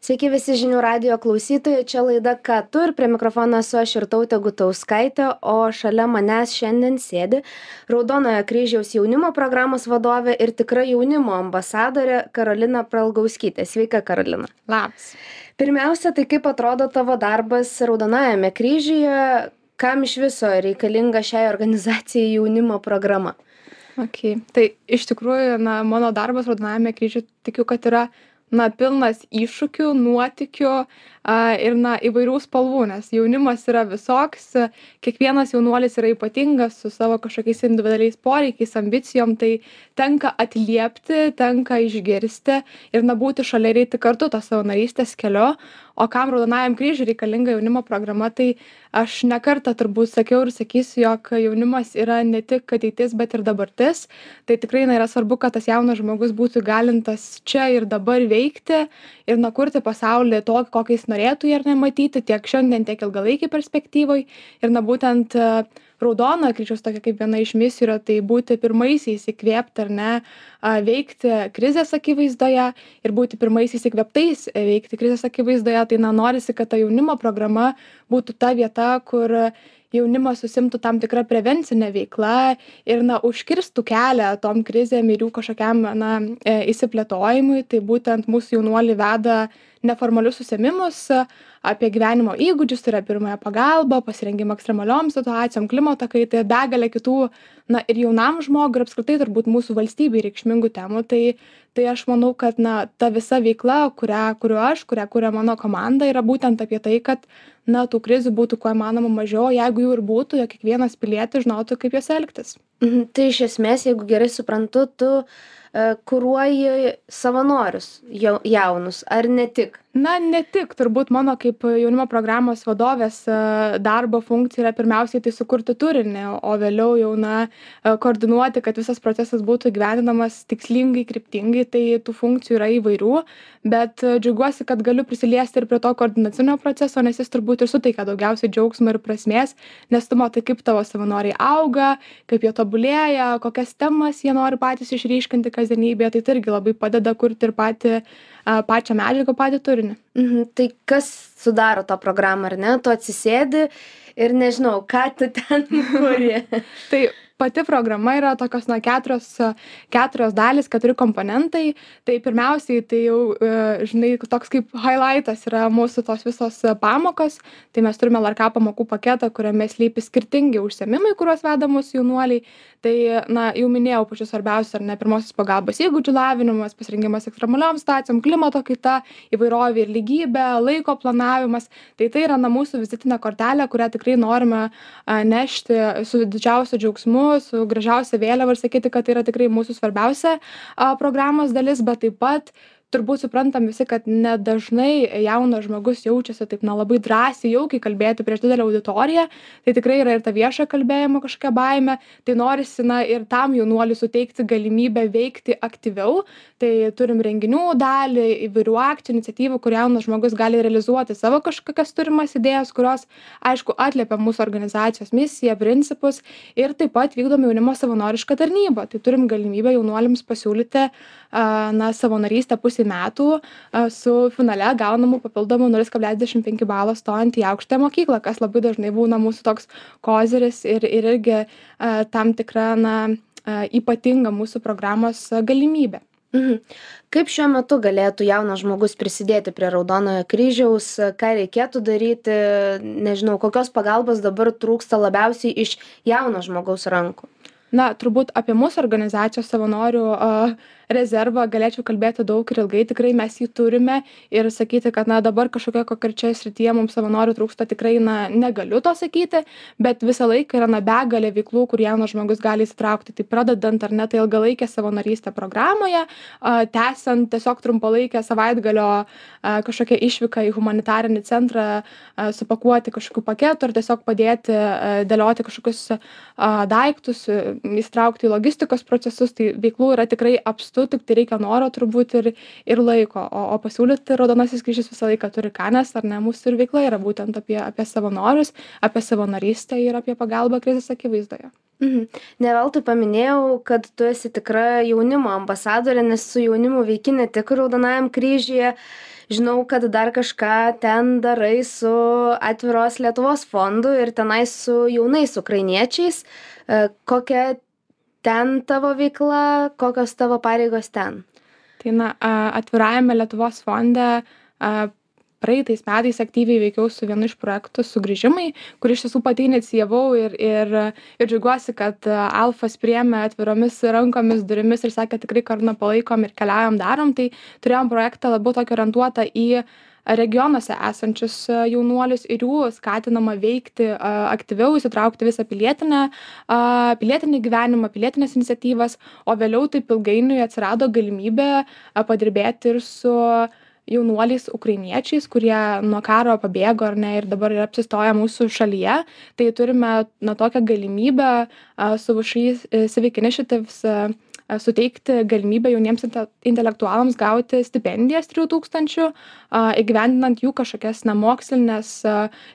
Sveiki visi žinių radio klausytojai, čia laida Ką tu ir prie mikrofono esu aš ir tautė Gutauskaitė, o šalia manęs šiandien sėdi Raudonojo kryžiaus jaunimo programos vadovė ir tikra jaunimo ambasadorė Karolina Pralgauskytė. Sveika, Karolina. Labas. Pirmiausia, tai kaip atrodo tavo darbas Raudonajame kryžiuje, kam iš viso reikalinga šiai organizacijai jaunimo programa? Okay. Tai iš tikrųjų, na, mano darbas Raudonajame kryžiuje tikiu, kad yra na pilnas iššūkių nuotykių ir na įvairių spalvų nes jaunimas yra visoks kiekvienas jaunuolis yra ypatingas su savo kažkokiais individualiais poreikiais ambicijom tai tenka atliepti tenka išgirsti ir na būti šalia ir eiti kartu tos savanorystės keliu. O kam raudonajam kryžiui reikalinga jaunimo programa tai aš ne kartą turbūt sakiau ir sakysiu jog jaunimas yra ne tik ateitis bet ir dabartis. Tai tikrai na yra svarbu kad tas jaunas žmogus būtų įgalintas čia ir dabar veikti ir na kurti pasaulį tokį kokį jis norėtų jį ar ne matyti tiek šiandien tiek ilgalaikėj perspektyvoj. Ir na būtent raudonojo kryžiaus tokia kaip viena iš misijų yra tai būti pirmaisiais įkvėpti ar ne veikti krizės akivaizdoje ir būti pirmaisiais įkvėptais veikti krizės akivaizdoje. Tai na norisi kad ta jaunimo programa būtų ta vieta kur jaunimas užsiimtų tam tikra prevencine veikla ir na užkirstų kelią tom krizėm ir jų kažkokiam na e, išsiplėtojimui tai būtent mūsų jaunuoliai veda neformalius užsiėmimus apie gyvenimo įgūdžius tai yra pirmąją pagalbą pasirengimą ekstremaliom situacijom klimato kaitą ir begalę kitų na ir jaunam žmogui ir apskritai turbūt mūsų valstybei reikšmingų temų. Tai tai aš manau kad na ta visa veikla kurią kuriu aš kurią kuria mano komanda yra būtent apie tai kad na tų krizių būtų kuo įmanoma mažiau o jeigu jų ir būtų jog kiekvienas pilietis žinotų kaip jose elgtis. Mhm. Tai iš esmės jeigu gerai suprantu tu kuruoji savanorius jau jaunus ar ne tik? Na ne tik. Turbūt mano kaip jaunimo programos vadovės e, darbo funkcija yra pirmiausiai tai sukurti turinį o vėliau jau na e, koordinuoti kad visas procesas būtų įgyvendinamas tikslingai kryptingai. Tai tų funkcijų yra įvairių bet e, džiaugiuosi kad galiu prisiliesti ir prie to koordinacinio proceso nes jis turbūt ir suteikia daugiausiai džiaugsmo ir prasmės nes tu matai kaip tavo savanoriai auga kaip jie tobulėja kokias temas jie nori patys išryškinti kasdienybėje tai tai irgi labai padeda kurti ir patį pačią medžiagą patį turinį. Mhm tai kas sudaro tą programą ar ne? Tu atsisėdi ir nežinau ką tu ten kuri. Tai pati programa yra tokios na keturios keturios dalys keturi komponentai. Tai pirmiausiai tai jau e, žinai toks kaip hailaitas yra mūsų tos visos pamokos. Tai mes turime lrk pamokų paketą kuriame slypi skirtingi užsiėmimai kuriuos veda mūsų jaunuoliai. Tai na jau minėjau pačius svarbiausius ar ne pirmosios pagalbos įgūdžių lavinimas pasirengimas ekstremaliom situacijom klimato kaita įvairovė ir lygybė laiko planavimas. Tai tai yra na mūsų vizitinė kortelė kurią tikrai norime nešti su didžiausiu džiaugsmu su gražiausia vėliava ir sakyti kad tai yra tikrai mūsų svarbiausia a programos dalis bet taip pat turbūt suprantam visi kad nedažnai jaunas žmogus jaučiasi taip na labai drąsiai jaukiai kalbėti prieš didelę auditoriją. Tai tikrai yra ir ta viešojo kalbėjimo kažkokia baimė. Tai norisi na ir tam jaunuoliui suteikti galimybę veikti aktyviau. Tai turim renginių dalį įvairių akcijų iniciatyvų kur jaunas žmogus gali realizuoti savo kažkokias turimas idėjas kurios aišku atliepia mūsų organizacijos misiją principus ir taip pat vykdom jaunimo savanorišką tarnybą. Tai turim galimybę jaunuoliams pasiūlyti a na savanorystę pusei pusei metų su finale gaunamu papildomu nulis kablelis dvidešim penki balo stojant į aukštąją mokyklą kas labai dažnai būna mūsų toks koziris ir ir irgi tam tikra na ypatinga mūsų programos galimybė Mhm. Kaip šiuo metu galėtų jaunas žmogus prisidėti prie Raudonojo kryžiaus, ką reikėtų daryti, nežinau, kokios pagalbos dabar trūksta labiausiai iš jauno žmogaus rankų? Na, turbūt apie mūsų organizacijos savanorių uh, rezervą galėčiau kalbėti daug ir ilgai tikrai mes jį turime ir sakyti kad na dabar kažkokioj konkrečioj srityje mums savanorių trūksta tikrai na negaliu to sakyti bet visą laiką yra na begalė veiklų kur jaunas žmogus gali įsitraukti. Tai pradedant ar ne ta ilgalaike savanorystė programoje a tęsiant tiesiog trumpalaikę savaitgalio a kažkokią išvyką į humanitarinį centrą a supakuoti kažkokių paketų ar tiesiog padėti a dėlioti kažkokius a daiktus įsitraukti į logistikos procesus. Tai veiklų yra tikrai apstu metu tiktai reikia noro turbūt ir ir laiko. O o pasiūlyti raudonasis kryžius visą laiką turi ką nes ar ne mūsų ir veikla yra būtent apie apie savanorius apie savanorystę ir apie pagalbą krizės akivaizdoje. Mhm. Ne veltui paminėjau kad tu esi tikra jaunimo ambasadorė nes su jaunimu veiki ne tik raudonajam kryžiuje. Žinau kad dar kažką ten darai su atviros lietuvos fondu ir tenai su jaunais ukrainiečiais. E, kokia ten tavo veikla kokios tavo pareigos ten? Tai na atvirajame lietuvos fonde praeitais metais aktyviai veikiau su vienu iš projektų sugrįžimai kurį iš tiesų pati inicijavau ir ir ir džiaugiuosi kad alfas priėmė atviromis rankomis durimis ir sakė tikrai karūną palaikom ir keliaujam darom. Tai turėjom projektą labiau tokį orientuotą į regionuose esančius jaunuolius ir jų skatinama veikti aktyviau įsitraukti visą pilietinę pilietinį gyvenimą pilietines iniciatyvas o vėliau taip ilgainiui atsirado galimybė padirbėti ir su jaunuoliais ukrainiečiais kurie nuo karo pabėgo ar ne ir dabar yra apsistoję mūsų šalyje. Tai turime na tokią galimybę su všį civic initiatives suteikti galimybę jauniems intelektualams gauti stipendijas trijų tūkstančių įgyvendinant jų kažkokias na mokslines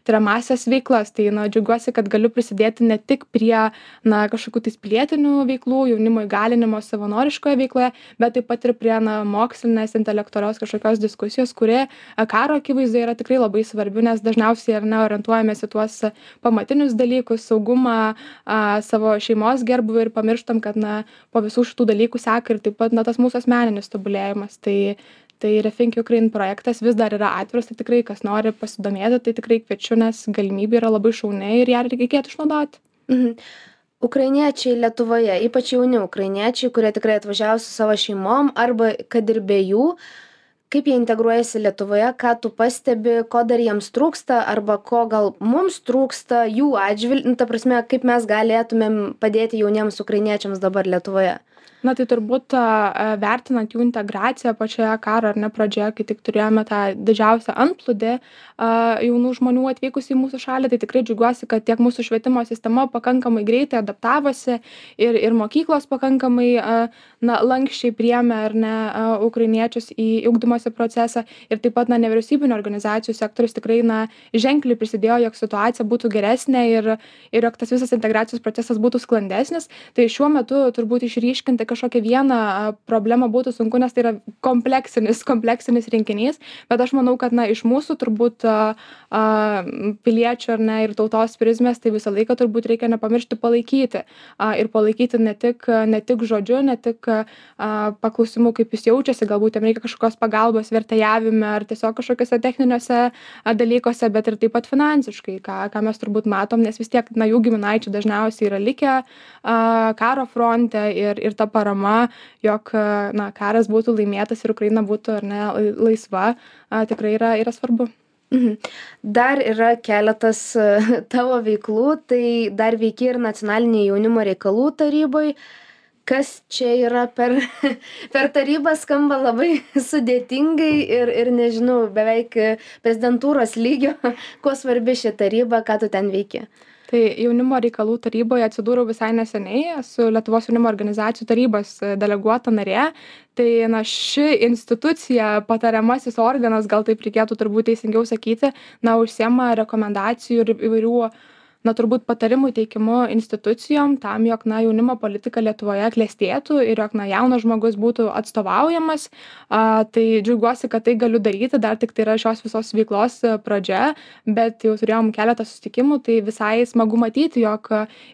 tiriamąsias veiklas. Tai na džiaugiuosi kad galiu prisidėti ne tik prie na kažkokių tais pilietinių veiklų jaunimo įgalinimo savanoriškoje veikloje bet taip pat ir prie na mokslinės intelektualios kažkokios diskusijos kuri karo akivaizdoje yra tikrai labai svarbi nes dažniausiai ar ne orientuojamės į tuos pamatinius dalykus saugumą a savo šeimos gerbūvį ir pamirštam kad na po visų šitų dalykų seka ir taip pat na tas mūsų asmeninis tobulėjimas tai tai refink ukrain projektas vis dar yra atviras tai tikrai kas nori pasidomėti tai tikrai kviečiu nes galimybė yra labai šauni ir ją reikėtų išnaudoti mhm. Ukrainiečiai Lietuvoje, ypač jauni ukrainiečiai, kurie tikrai atvažiavo su savo šeimom arba kad ir be jų, kaip jie integruojasi Lietuvoje, ką tu pastebi, ko dar jiems trūksta arba ko gal mums trūksta jų atžvilgiu, nu, ta prasme, kaip mes galėtumėm padėti jauniems ukrainiečiams dabar Lietuvoje. Na tai turbūt vertinant jų integraciją pačioje karo ar ne pradžioje kai tik turėjome tą didžiausią antplūdį jaunų žmonių atvykusių į mūsų šalį tai tikrai džiaugiuosi kad tiek mūsų švietimo sistema pakankamai greitai adaptavosi ir ir mokyklos pakankamai na lanksčiai priėmė ar ne ukrainiečius į ugdymosi procesą. Ir taip pat na nevyriausybinių organizacijų sektorius tikrai na ženkliai prisidėjo jog situacija būtų geresnė ir ir jog tas visas integracijos procesas būtų sklandesnis. Tai šiuo metu turbūt išryškinti kažkokią vieną problemą būtų sunku nes tai yra kompleksinis kompleksinis rinkinys. Bet aš manau kad na iš mūsų turbūt a a piliečių ar ne ir tautos prizmės tai visą laiką turbūt reikia nepamiršti palaikyti. A ir palaikyti ne tik ne tik žodžiu ne tik a paklausimu kaip jis jaučiasi galbūt jam reikia kažkokios pagalbos vertėjavime ar tiesiog kažkokiuose techniniuose dalykuose bet ir taip pat finansiškai ką ką mes turbūt matom nes vis tiek na jų giminaičiai dažniausiai yra likę a karo fronte ir ir ta parama jog na karas būtų laimėtas ir ukraina būtų ar ne laisva a tikrai yra yra svarbu Mhm. Dar yra keletas tavo veiklų, tai dar veiki ir nacionalinėje jaunimo reikalų taryboje. Kas čia yra per, per tarybą skamba labai sudėtingai ir, ir nežinau, beveik prezidentūros lygio, kuo svarbi ši taryba, ką tu ten veiki. Tai jaunimo reikalų taryboje atsidūriau visai neseniai esu lietuvos jaunimo organizacijų tarybos deleguota narė. Tai na ši institucija patariamasis organas gal taip reikėtų turbūt teisingiau sakyti na užsiema rekomendacijų ir įvairių na turbūt patarimų teikimu institucijom tam jog na jaunimo politika lietuvoje klestėtų ir jog na jaunas žmogus būtų atstovaujamas a tai džiaugiuosi kad tai galiu daryti. Dar tiktai yra šios visos veiklos pradžia bet jau turėjom keletą susitikimų tai visai smagu matyti jog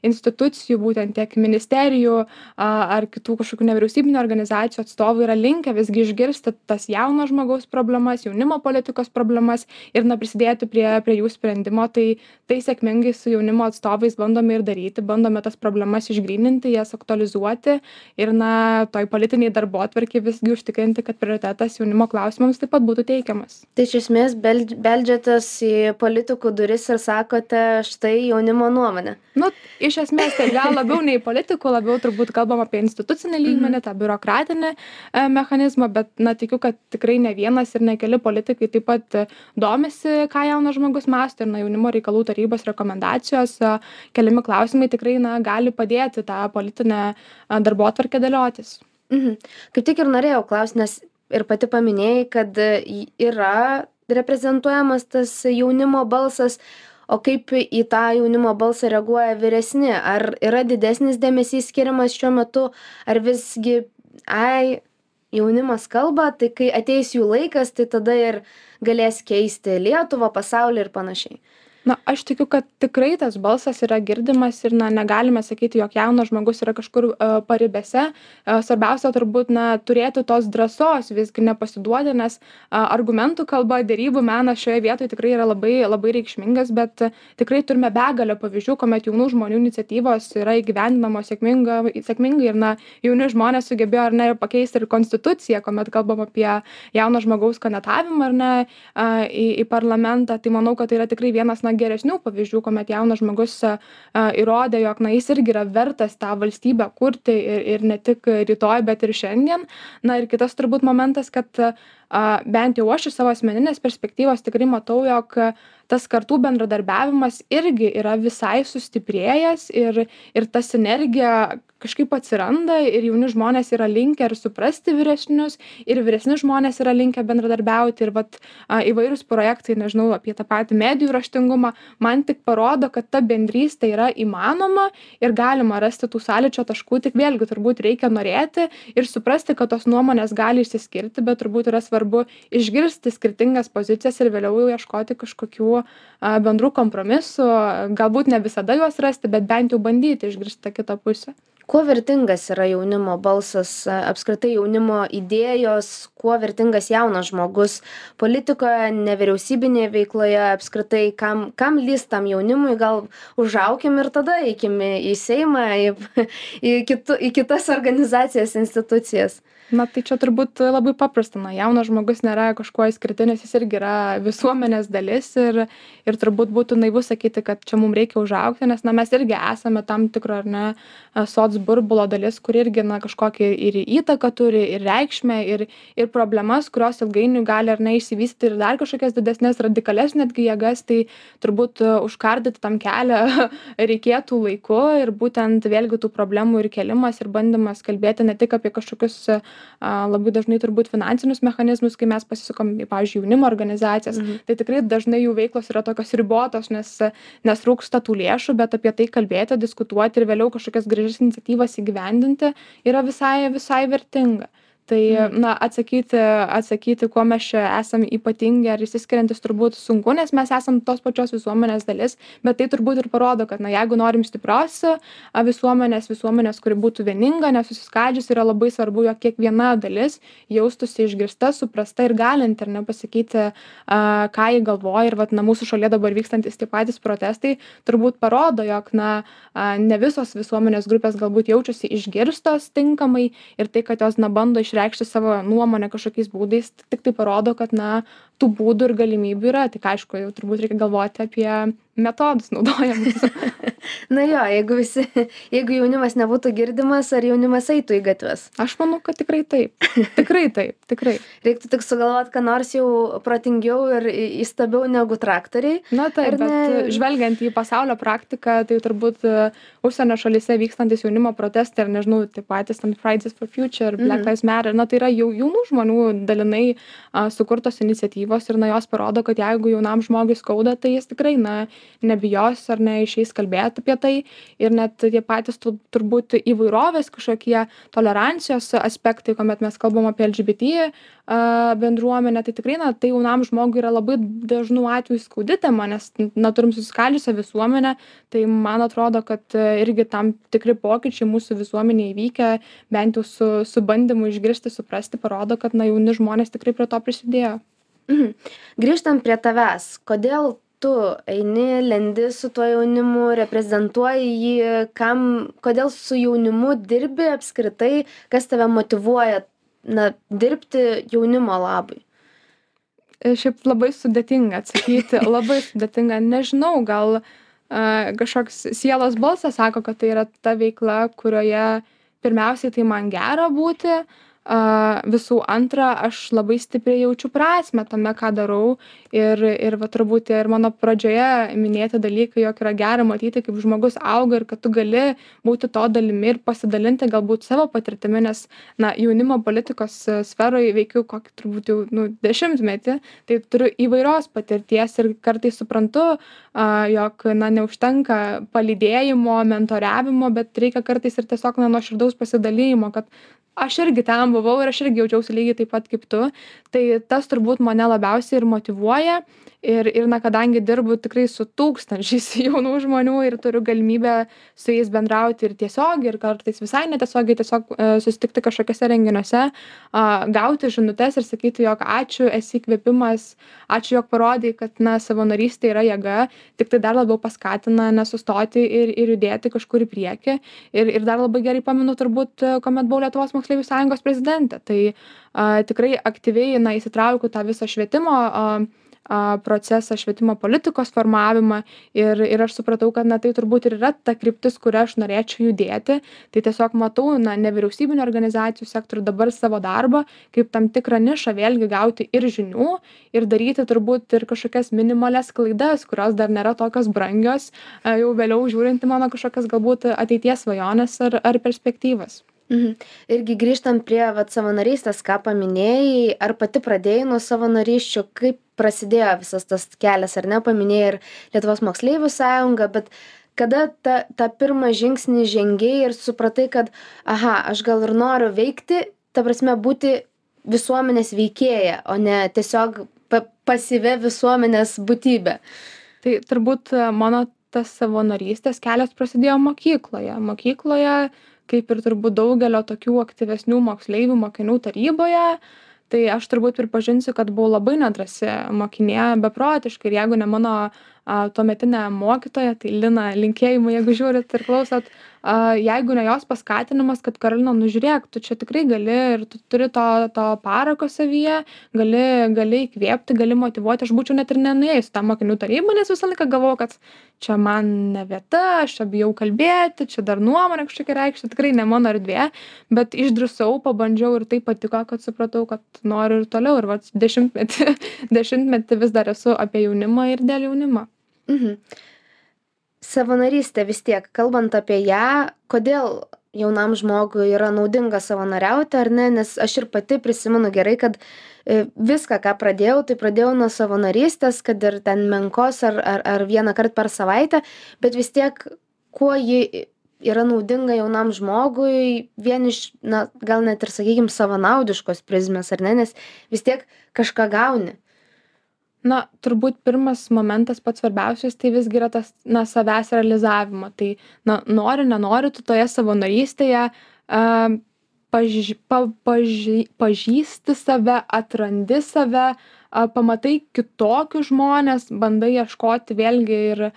institucijų būtent tiek ministerijų a ar kitų kažkokių nevyriausybinių organizacijų atstovai yra linkę visgi išgirsti tas jauno žmogaus problemas jaunimo politikos problemas ir na prisidėti prie prie jų sprendimo tai tai sėkmingai su jaunimo atstovais bandome ir daryti bandome tas problemas išgryninti jas aktualizuoti ir na toj politinėj darbotvarkėj visgi užtikrinti kad prioritetas jaunimo klausimams taip pat būtų teikiamas tai iš esmės beldž beldžiatės į politikų duris ir sakote štai jaunimo nuomonė nu iš esmės tai gal labiau nei politikų labiau turbūt kalbam apie institucinį mhm. lygmenį tą biurokratinį e, mechanizmą bet na tikiu kad tikrai ne vienas ir ne keli politikai taip pat domisi ką jaunas žmogus mąsto ir na jaunimo reikalų tarybos rekomendacijos diskusijos keliami klausimai tikrai na gali padėti tą politinę darbotvarkę dėliotis. Mhm. Kaip tik ir norėjau klaust nes ir pati paminėjai kad yra reprezentuojamas tas jaunimo balsas o kaip į tą jaunimo balsą reaguoja vyresni? Ar yra didesnis dėmesys skiriamas šiuo metu? Ar visgi ai jaunimas kalba tai kai ateis jų laikas tai tada ir galės keisti lietuvą pasaulį ir panašiai na aš tikiu kad tikrai tas balsas yra girdimas ir na negalime sakyti jog jaunas žmogus yra kažkur e, paribėse e, svarbiausia turbūt na turėti tos drąsos visgi nepasiduoti nes argumentų kalba derybų menas šioje vietoj tikrai yra labai labai reikšmingas bet tikrai turime begalę pavyzdžių kuomet jaunų žmonių iniciatyvos yra įgyvendinamos sėkminga sėkmingai ir na jauni žmonės sugebėjo ar ne pakeisti ir konstituciją kuomet kalbam apie jauno žmogaus kandidatavimą ar ne į į parlamentą. Tai manau kad tai yra tikrai vienas na na geresnių pavyzdžių kuomet jaunas žmogus a įrodė jog na jis irgi yra vertas tą valstybę kurti ir ir ne tik rytoj bet ir šiandien. Na ir kitas turbūt momentas kad a bent jau aš iš savo asmeninės perspektyvos tikrai matau jog tas kartų bendradarbiavimas irgi yra visai sustiprėjęs ir ir ta sinergija kažkaip atsiranda ir jauni žmonės yra linkę ir suprasti vyresnius ir vyresni žmonės yra linkę bendradarbiauti. Ir vat a įvairūs projektai nežinau apie tą patį medijų raštingumą man tik parodo kad ta bendrystė yra įmanoma ir galima rasti tų sąlyčio taškų. Tik vėlgi turbūt reikia norėti ir suprasti kad tos nuomonės gali išsiskirti bet turbūt yra svarbu išgirsti skirtingas pozicijas ir vėliau ieškoti kažkokių bendrų kompromisų galbūt ne visada juos rasti bet bent jau bandyti išgirsti tą kitą pusę. Kuo vertingas yra jaunimo balsas apskritai jaunimo idėjos kuo vertingas jaunas žmogus politikoje nevyriausybinėje veikloje apskritai kam kam lįst tam jaunimui gal užaukim ir tada eikim į seimą į į kitu į kitas organizacijas institucijas na tai čia turbūt labai paprasta. Na jaunas žmogus nėra kažkuo išskirtinis jis irgi yra visuomenės dalis ir ir turbūt būtų naivu sakyti kad čia mum reikia užaugti nes na mes irgi esame tam tikro ar ne soc burbulo dalis kuri irgi na kažkokią ir įtaką turi ir reikšmę ir ir problemas kurios ilgainiui gali ar ne išsivystyti ir dar kažkokias didesnes radikalias netgi jėgas. Tai turbūt užkardyti tam kelią reikėtų laiku ir būtent vėlgi tų problemų ir kėlimas ir bandymas kalbėti ne tik apie kažkokius labai dažnai turbūt finansinius mechanizmus kai mes pasisukam į pavyzdžiui jaunimo organizacijas Mhm. tai tikrai dažnai jų veiklos yra tokios ribotos nes nes trūksta tų lėšų bet apie tai kalbėti diskutuoti ir vėliau kažkokias gražias iniciatyvas įgyvendinti yra visai visai vertinga tai na atsakyti atsakyti kuo mes čia esam ypatingi ar išsiskiriantys turbūt sunku nes mes esam tos pačios visuomenės dalis bet tai turbūt ir parodo kad na jeigu norim stiprios visuomenės visuomenės kuri būtų vieninga nesusiskaldžiusi yra labai svarbu jog kiekviena dalis jaustųsi išgirsta suprasta ir galinti ar ne pasakyti a ką ji galvoja. Ir vat na mūsų šalyje dabar vykstantys tie patys protestai turbūt parodo jog na a ne visos visuomenės grupės galbūt jaučiasi išgirstos tinkamai ir tai kad jos na bando išreikšti savo nuomonę kažkokiais būdais tiktai parodo kad na tų būdų ir galimybių yra. Tik aišku jau turbūt reikia galvoti apie metodus naudojamus na jo jeigu visi jeigu jaunimas nebūtų girdimas ar jaunimas eitų į gatves? Aš manau kad tikrai taip. Tikrai taip tikrai. Reiktų tik sugalvot ką nors jau protingiau ir įstabiau negu traktoriai na taip Ar bet ne- žvelgiant į pasaulio praktiką tai turbūt e, užsienio šalyse vykstantys jaunimo protestai ar nežinau tie patys ten fridays for future black Mhm. lives matter na tai yra jau jaunų žmonių dalinai a sukurtos iniciatyvos ir na jos parodo kad jeigu jaunam žmogui skauda tai jis tikrai na nebijos ar ne išeis kalbėt apie tai ir net tie patys tu turbūt įvairovės kažkokie tolerancijos aspektai kuomet mes kalbam apie lgbt a bendruomenę tai tikrai na tai jaunam žmogui yra labai dažnu atveju skaudi tema nes na turim susiskaldžiusią visuomenę tai man atrodo kad e, irgi tam tikri pokyčiai mūsų visuomenėj įvykę bent jau su su bandymu išgirsti suprasti parodo kad na jauni žmonės tikrai prie to prisidėjo Mhm. grįžtant prie tavęs kodėl tu eini lendi su tuo jaunimu reprezentuoji jį kam kodėl su jaunimu dirbi apskritai kas tave motyvuoja na dirbti jaunimo labui? E, šiaip labai sudėtinga atsakyti labai sudėtinga. Nežinau gal a kažkoks sielos balsas sako kad tai yra ta veikla kurioje pirmiausiai tai man gera būti a visų antra aš labai stipriai jaučiu prasmę tame ką darau. Ir ir va turbūt ir mano pradžioje minėti dalykai jog yra gera matyti kaip žmogus auga ir kad tu gali būti to dalimi ir pasidalinti galbūt savo patirtimi nes na jaunimo politikos sferoj veikiu kokį turbūt jau nu dešimtmetį tai turiu įvairios patirties ir kartais suprantu a jog na neužtenka palydėjimo mentoriavimo bet reikia kartais ir tiesiog na nuoširdaus pasidalijimo kad aš irgi ten buvau ir aš irgi jaučiausi lygiai taip pat kaip tu. Tai tas turbūt mane labiausiai ir motyvuoja ir ir na kadangi dirbu tikrai su tūkstančiais jaunų žmonių ir turiu galimybę su jais bendrauti ir tiesiogiai ir kartais visai netiesiogiai tiesiog e, susitikti kažkokiuose renginiuose a gauti žinutes ir sakyti jog ačiū esi įkvėpimas ačiū jog parodei kad na savanorystė yra jėga tiktai dar labiau paskatina nesustoti ir ir judėti kažkur į priekį. Ir ir dar labai gerai pamenu turbūt kuomet buvau lietuvos moksleivių sąjungos prezidentė. Tai a tikrai aktyviai na įsitraukiau tą visą švietimo a procesą švietimo politikos formavimą. Ir ir aš supratau kad na tai turbūt ir yra ta kryptis kuria aš norėčiau judėti. Tai tiesiog matau na nevyriausybinių organizacijų sektorių dabar savo darbą kaip tam tikrą nišą vėlgi gauti ir žinių ir daryti turbūt ir kažkokias minimalias klaidas kurios dar nėra tokios brangios jau vėliau žiūrint į mano kažkokias galbūt ateities svajones ar ar perspektyvas Mhm. Irgi grįžtant prie vat, savanorystės, ką paminėjai, ar pati pradėjai nuo savanorysčių, kaip prasidėjo visas tas kelias, ar ne, paminėjai ir Lietuvos moksleivių sąjungą, bet kada tą, tą pirmą žingsnį žengiai ir supratai, kad, aha, aš gal ir noriu veikti, ta prasme, būti visuomenės veikėja, o ne tiesiog pa pasyvė visuomenės būtybė. Tai turbūt mano tas savanorystės kelias prasidėjo mokykloje. Mokykloje kaip ir turbūt daugelio tokių aktyvesnių moksleivių mokinių taryboje tai aš turbūt pripažinsiu kad buvau labai nedrąsi mokinė beprotiškai ir jeigu ne mano a tuometinė mokytoja tai lina linkėjimai jeigu žiūrit ir klausot a jeigu ne jos paskatinimas kad karolina nu žiūrėk tu čia tikrai gali ir tu turi to to parako savyje gali gali įkvėpti gali motyvuoti aš būčiau net ir nenuėjus tą mokinių tarybą nes visą laiką galvojau kad čia man ne vieta aš čia bijau kalbėti čia dar nuomonę kažkokią reikšti tikrai ne mano erdvė. Bet išdrįsau pabandžiau ir taip patiko kad supratau kad noriu ir toliau. Ir vat dešimtmetį dešimtmetį vis dar esu apie jaunimą ir dėl jaunimo mhm savanorystė vis tiek kalbant apie ją kodėl jaunam žmogui yra naudinga savanoriauti ar ne? Nes aš ir pati prisimenu gerai kad e, viską ką pradėjau tai pradėjau nuo savanorystės kad ir ten menkos ar ar ar vienąkart per savaitę bet vis tiek kuo ji yra naudinga jaunam žmogui vien iš na gal net ir sakykim savanaudiškos prizmės ar ne? Nes vis tiek kažką gauni na turbūt pirmas momentas pats svarbiausias tai visgi yra tas na savęs realizavimo. Tai na nori nenori tu toje savanorystėje a paž pa paži pažįsti save atrandi save a pamatai kitokius žmones bandai ieškoti vėlgi ir a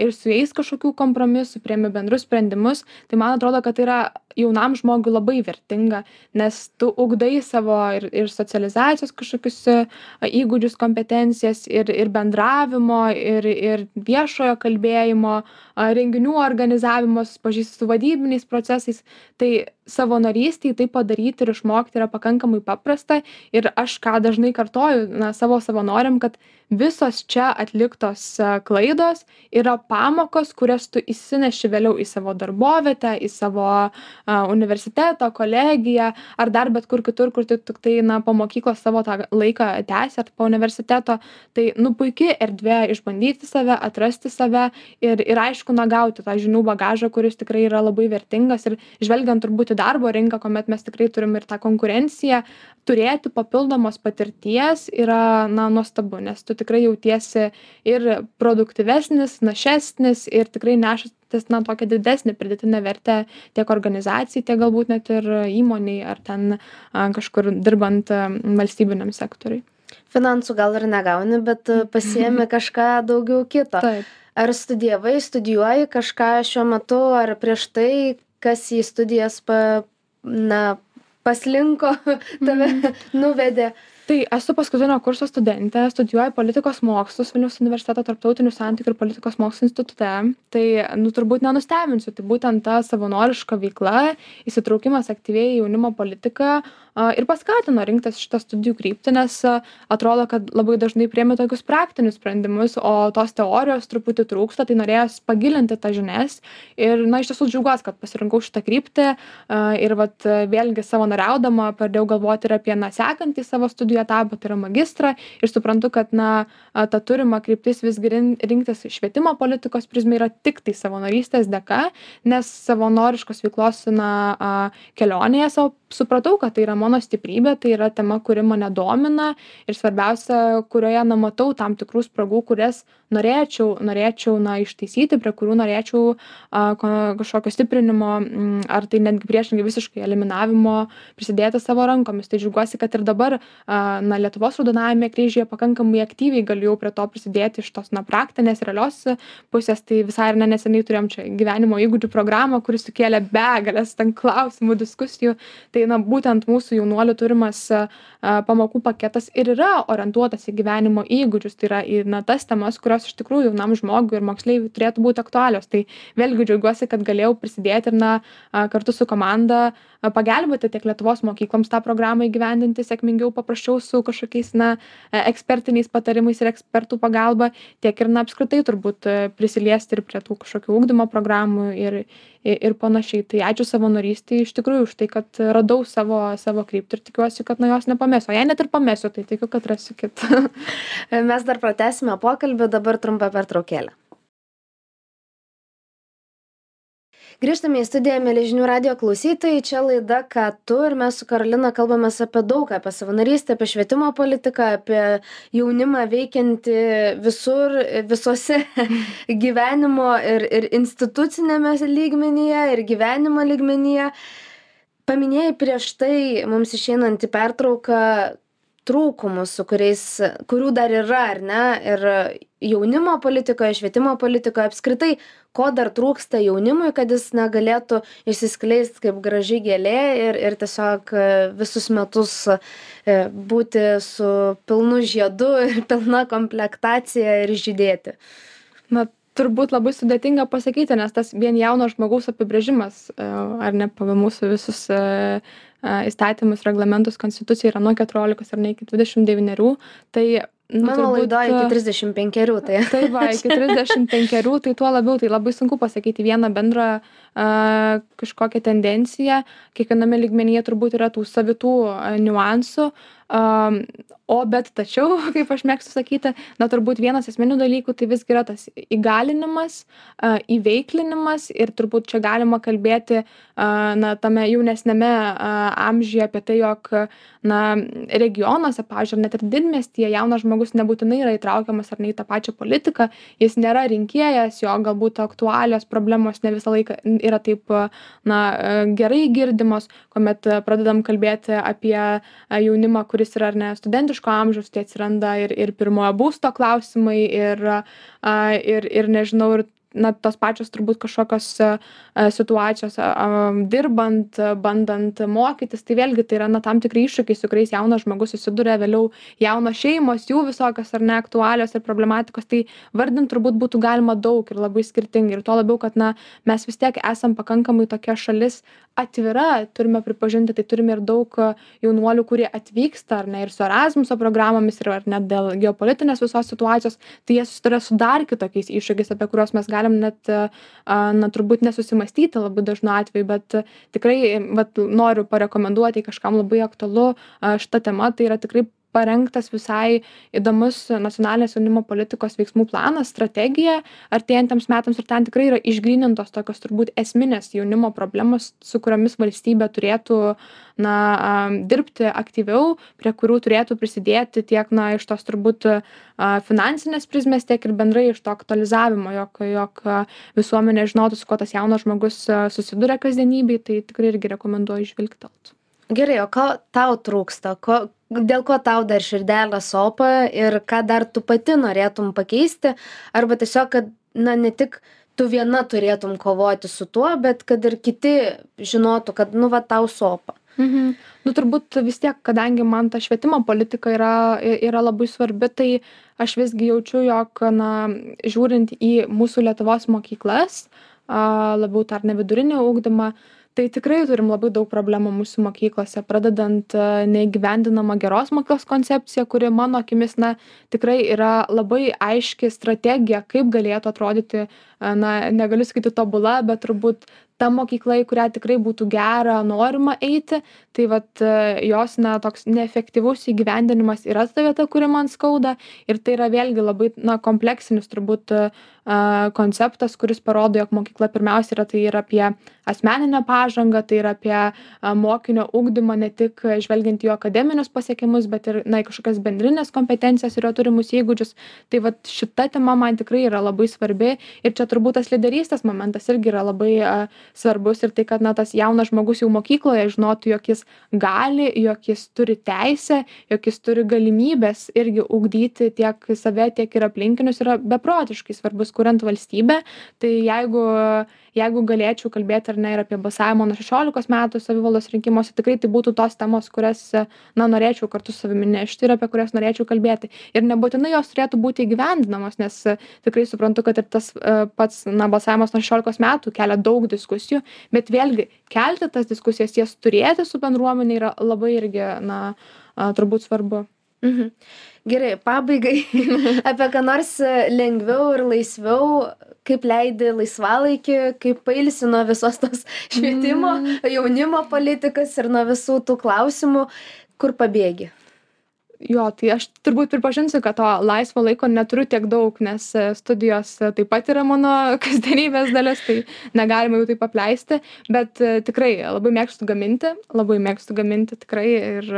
ir su jais kažkokių kompromisų priimi bendrus sprendimus tai man atrodo kad tai yra jaunam žmogui labai vertinga nes tu ugdai savo ir ir socializacijos kažkokius įgūdžius kompetencijas ir ir bendravimo ir ir viešojo kalbėjimo a renginių organizavimo susipažįsti su vadybiniais procesais. Tai savanorystėj tai padaryti ir išmokti yra pakankamai paprasta ir aš ką dažnai kartoju na savo savanoriam kad visos čia atliktos klaidos yra pamokos kurias tu išsineši vėliau į savo darbovietę į savo a universitetą kolegiją ar dar bet kur kitur kur tu tiktai na po mokyklos savo tą laiką tęsi ar po universiteto. Tai nu puiki erdvė išbandyti save atrasti save ir ir aišku na gauti tą žinių bagažą kuris tikrai yra labai vertingas. Ir žvelgiant turbūt į darbo rinką kuomet mes tikrai turim ir tą konkurenciją turėti papildomos patirties yra na nuostabu nes tu tikrai jautiesi ir produktyvesnis našesnis ir tikrai nešantis na tokią didesnę pridėtinę vertę tiek organizacijai tiek galbūt net ir įmonei ar ten kažkur dirbant valstybiniam sektoriui. Finansų gal ir negauni bet pasiemi kažką daugiau kito. Taip. Ar studijavai studijuoji kažką šiuo metu ar prieš tai kas į studijas pa na paslinko tave nuvedė tai esu paskutinio kurso studentė studijuoju politikos mokslus vilniaus universiteto tarptautinių santykių ir politikos mokslų institute. Tai nu turbūt nenustebinsiu tai būtent ta savanoriška veikla įsitraukimas aktyviai į jaunimo politiką a ir paskatino rinktis šitą studijų kryptį nes atrodo kad labai dažnai priimi tokius praktinius sprendimus o tos teorijos truputį trūksta tai norėjos pagilinti tas žinias. Ir na iš tiesų džiaugiuos kad pasirinkau šitą kryptį a ir vat vėlgi savanoriaudama pradėjau galvoti ir apie na sekantį savo studijų etapą tai yra magistrą ir suprantu kad na ta turima kryptis visgi rin rinktis švietimo politikos prizmę yra tiktai savanorystės dėka nes savanoriškos veiklos na kelionėje savo supratau kad tai yra mano stiprybė tai yra tema kuri mane domina ir svarbiausia kurioje na matau tam tikrų spragų kurias norėčiau norėčiau na ištaisyti prie kurių norėčiau a ko kažkokio stiprinimo m, ar tai netgi priešingai visiškai eliminavimo prisidėti savo rankomis. Tai džiaugiuosi kad ir dabar a na lietuvos raudonajame kryžiuje pakankamai aktyviai galiu jau prie to prisidėti iš tos na praktinės realios pusės. Tai visai ar ne neseniai turėjom čia gyvenimo įgūdžių programą kuri sukėlė begales ten klausimų diskusijų. Tai na būtent mūsų jaunuolių turimas a pamokų paketas ir yra orientuotas į gyvenimo įgūdžius. Tai yra į na tas temas kurios iš tikrųjų jaunam žmogui ir moksleiviui turėtų būti aktualios. Tai vėlgi džiaugiuosi kad galėjau prisidėti ir na a kartu su komanda a pagelbėti tiek lietuvos mokykloms tą programą įgyvendinti sėkmingiau paprasčiau su kažkokiais na e ekspertiniais patarimais ir ekspertų pagalba tiek ir na apskritai turbūt e, prisiliesti ir prie tų kažkokių ugdymo programų ir ir panašiai. Tai ačiū savanorystei iš tikrųjų už tai kad radau savo savo kryptį ir tikiuosi kad na jos nepamesiu o jei net ir pamesiu tai tikiu kad rasiu kitą Mes dar pratęsime pokalbį, dabar trumpa pertraukėlė. Grįžtame į studiją, mėlyžinių radio klausytojai, čia laida Ką tu ir mes su Karolina kalbame apie daug, apie savanorystę, apie švietimo politiką, apie jaunimą veikiantį visur, visose gyvenimo ir, ir institucinėme lygmenyje, ir gyvenimo lygmenyje. Paminėjai prieš tai mums išeinant į pertrauką trūkumus, su kuriais, kurių dar yra, ar ne, ir jaunimo politikoje, švietimo politikoje apskritai, ko dar trūksta jaunimui, kad jis negalėtų išsiskleisti kaip graži gėlė ir, ir tiesiog e, visus metus e, būti su pilnu žiedu ir pilna komplektacija ir žydėti. na turbūt labai sudėtinga pasakyti nes tas vien jauno žmogaus apibrėžimas e, ar ne pagal mūsų visus įstatymus reglamentus konstitucija yra nuo keturiolikos ar ne iki dvidešim devynerių tai nu Mano turbūt laidoje iki 35, tai. tai va iki trisdešim penkerių tai tuo labiau tai labai sunku pasakyti vieną bendrą a kažkokią tendenciją kiekviename lygmenyje turbūt yra tų savitų niuansų o bet tačiau kaip aš mėgstu sakyti na turbūt vienas esminių dalykų tai visgi yra tas įgalinimas įveiklinimas ir turbūt čia galima kalbėti na tame jaunesniame a amžiuje apie tai jog na regionuose pavyzdžiui net ir didmiestyje jaunas žmogus nebūtinai yra įtraukiamas ar ne į tą pačią politiką jis nėra rinkėjas jo galbūt aktualios problemos ne visą laiką yra taip na gerai girdimos kuomet pradedam kalbėti apie jaunimą kuris yra ar ne studentiško amžiaus tai atsiranda ir ir pirmojo būsto klausimai ir ir ir nežinau ir na tos pačios turbūt kažkokios a situacijos a dirbant bandant mokytis. Tai vėlgi tai yra na tam tikri iššūkiai su kuriais jaunas žmogus susiduria vėliau jaunos šeimos jų visokios ar ne aktualios ir problematikos. Tai vardint turbūt būtų galima daug ir labai skirtingai. Ir tuo labiau kad na mes vis tiek esam pakankamai tokia šalis atvira turime pripažinti tai turime ir daug jaunuolių kurie atvyksta ar ne ir su erasmuso programomis ir ar net dėl geopolitinės visos situacijos tai jie susiduria su dar kitokiais iššūkiais apie kuriuos mes galim net na turbūt nesusimąstyti labai dažnu atveju bet tikrai vat noriu parekomenduoti kažkam labai aktualu a šita tema tai yra tikrai parengtas visai įdomus nacionalinės jaunimo politikos veiksmų planas strategija. Artėjantiems metams ir ten tikrai yra išgrynintos tokios turbūt esminės jaunimo problemos su kuriomis valstybė turėtų na dirbti aktyviau prie kurių turėtų prisidėti tiek na iš tos turbūt finansinės prizmės tiek ir bendrai iš to aktualizavimo jog jog visuomenė žinotų su kuo tas jaunas žmogus susiduria kasdienybėj. Tai tikrai irgi rekomenduoju žvilgtelt Gerai, o ko tau trūksta? Ko, dėl ko tau dar širdelė sopa ir ką dar tu pati norėtum pakeisti? Arba tiesiog, kad, na, ne tik tu viena turėtum kovoti su tuo, bet kad ir kiti žinotų, kad, nu, va, tau sopa. Mhm. Nu, turbūt vis tiek, kadangi man ta švietimo politika yra, yra labai svarbi, tai aš visgi jaučiu, jog, na, žiūrint į mūsų Lietuvos mokyklas, labiau tar nevidurinį ūkdymą, tai tikrai turim labai daug problemų mūsų mokyklose pradedant neįgyvendinama geros mokyklos koncepcija kuri mano akimis na tikrai yra labai aiški strategija kaip galėtų atrodyti na negaliu sakyti tobula bet turbūt ta mokykla į kurią tikrai būtų gera norima eiti tai vat jos na toks neefektyvus įgyvendinimas yra ta vieta kuri man skauda ir tai yra vėlgi labai na kompleksinis turbūt konceptas kuris parodo jog mokykla pirmiausia yra tai ir apie asmeninę pažangą tai yra apie mokinio ugdymą ne tik žvelgiant į jo akademinius pasiekimus bet ir na kažkokias bendrines kompetencijas ir jo turimus įgūdžius. Tai vat šita tema man tikrai yra labai svarbi. Ir čia turbūt tas lyderystės momentas irgi yra labai a svarbus ir tai kad na tas jaunas žmogus jau mokykloje žinotų jog jis gali jog jis turi teisę jog jis turi galimybes irgi ugdyti tiek save tiek ir aplinkinius yra beprotiškai svarbus kuriant valstybę tai jeigu jeigu galėčiau kalbėti ar ne ir apie balsavimą nuo šešiolikos metų savivaldos rinkimuose tikrai tai būtų tos temos kurias na norėčiau kartu su savimi nešti ir apie kurias norėčiau kalbėti. Ir nebūtinai jos turėtų būti įgyvendinamos nes tikrai suprantu kad ir tas pats na balsavimas nuo šešiolikos metų kelia daug diskusijų bet vėlgi kelti tas diskusijas jas turėti su bendruomene yra labai irgi na turbūt svarbu Mhm. Gerai, pabaigai apie ką nors lengviau ir laisviau, kaip leidi laisvalaikį, kaip pailsi nuo visos tos švietimo, mm. jaunimo politikas ir nuo visų tų klausimų, kur pabėgi jo tai aš turbūt pripažinsiu kad to laisvo laiko neturiu tiek daug nes e, studijos e, taip pat yra mano kasdienybės dalis tai negalima jų taip apleisti bet e, tikrai labai mėgstu gaminti labai mėgstu gaminti tikrai ir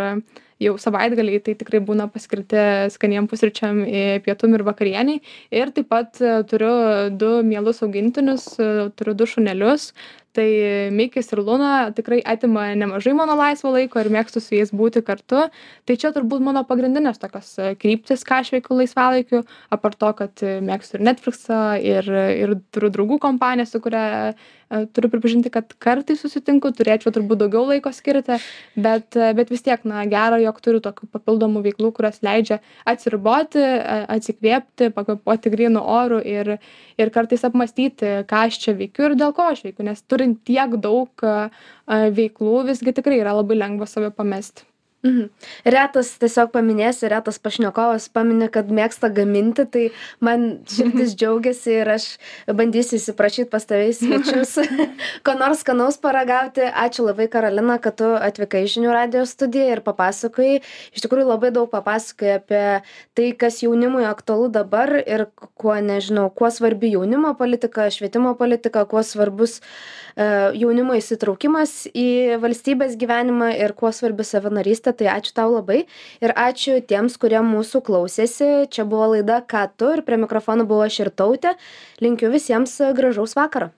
jau savaitgaliai tai tikrai būna paskirti skaniem pusryčiam pietum ir vakarienei. Ir taip pat turiu du mielus augintinius turiu du šunelius. Tai mikis ir luna tikrai atima nemažai mano laisvo laiko ir mėgstu su jais būti kartu. Tai čia turbūt mano pagrindinės tokios kryptys ką aš veikiu laisvalaikiu apart to kad mėgstu ir netfliksą ir ir turiu draugų kompaniją su kuria turiu pripažinti kad kartais susitinku turėčiau turbūt daugiau laiko skirti bet bet vis tiek na gera jog turiu tokių papildomų veiklų kurios leidžia atsiriboti atsikvėpti pakvėpuoti grynu oru ir ir kartais apmąstyti ką aš čia veikiu ir dėl ko aš veikiu nes turint tiek daug veiklų visgi tikrai yra labai lengva save pamesti Mhm. Retas tiesiog paminėsiu, retas pašnekovas paminė, kad mėgsta gaminti, tai man širdis džiaugiasi ir aš bandysiu įsiprašyti pas tavai svečius, ko nors skanaus paragauti. Ačiū labai Karolina, kad tu atvykai į žinių radio studiją ir papasakai. Iš tikrųjų labai daug papasakai apie tai, kas jaunimui aktualu dabar ir kuo, nežinau, kuo svarbi jaunimo politika, švietimo politika, kuo svarbus uh, jaunimo įsitraukimas į valstybės gyvenimą ir kuo svarbi savanorystė tai ačiū tau labai. Ir ačiū tiems kurie mūsų klausėsi. Čia buvo laida ką tu? Ir prie mikrofono buvau aš irtautė linkiu visiems gražaus vakaro